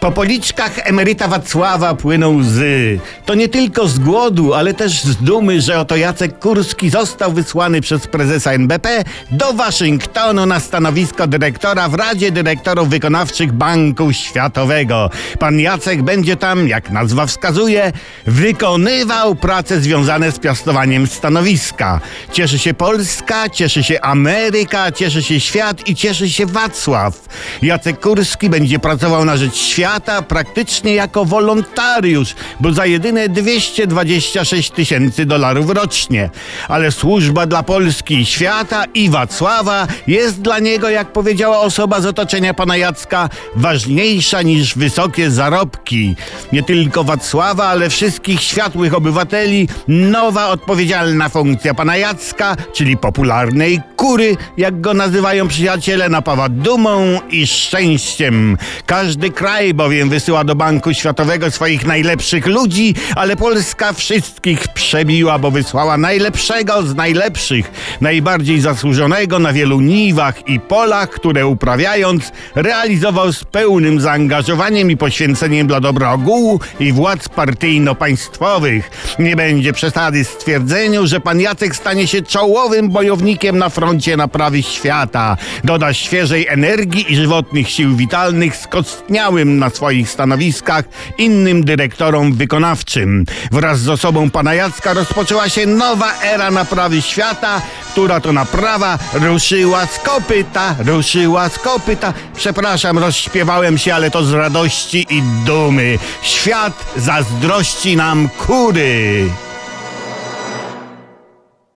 Po policzkach emeryta Wacława płyną łzy. To nie tylko z głodu, ale też z dumy, że oto Jacek Kurski został wysłany przez prezesa NBP do Waszyngtonu na stanowisko dyrektora w Radzie Dyrektorów Wykonawczych Banku Światowego. Pan Jacek będzie tam, jak nazwa wskazuje, wykonywał prace związane z piastowaniem stanowiska. Cieszy się Polska, cieszy się Ameryka, cieszy się świat i cieszy się Wacław. Jacek Kurski będzie pracował na rzecz świata praktycznie jako wolontariusz, bo za jedyne 226 tysięcy dolarów rocznie. Ale służba dla Polski i świata i Wacława jest dla niego, jak powiedziała osoba z otoczenia pana Jacka, ważniejsza niż wysokie zarobki. Nie tylko Wacława, ale wszystkich światłych obywateli nowa odpowiedzialna funkcja pana Jacka, czyli popularnej kury, jak go nazywają przyjaciele, napawa dumą i szczęściem. Każdy kraj bowiem wysyła do Banku Światowego swoich najlepszych ludzi, ale Polska wszystkich przebiła, bo wysłała najlepszego z najlepszych, najbardziej zasłużonego na wielu niwach i polach, które uprawiając realizował z pełnym zaangażowaniem i poświęceniem dla dobra ogółu i władz partyjno-państwowych. Nie będzie przesady stwierdzeniu, że pan Jacek stanie się czołowym bojownikiem na froncie naprawy świata. Doda świeżej energii i żywotnych sił witalnych skostniałym na swoich stanowiskach innym dyrektorom wykonawczym. Wraz z osobą pana Jacka rozpoczęła się nowa era naprawy świata, która to naprawa ruszyła z kopyta, ruszyła z kopyta. Przepraszam, rozśpiewałem się, ale to z radości i dumy. Świat zazdrości nam kury.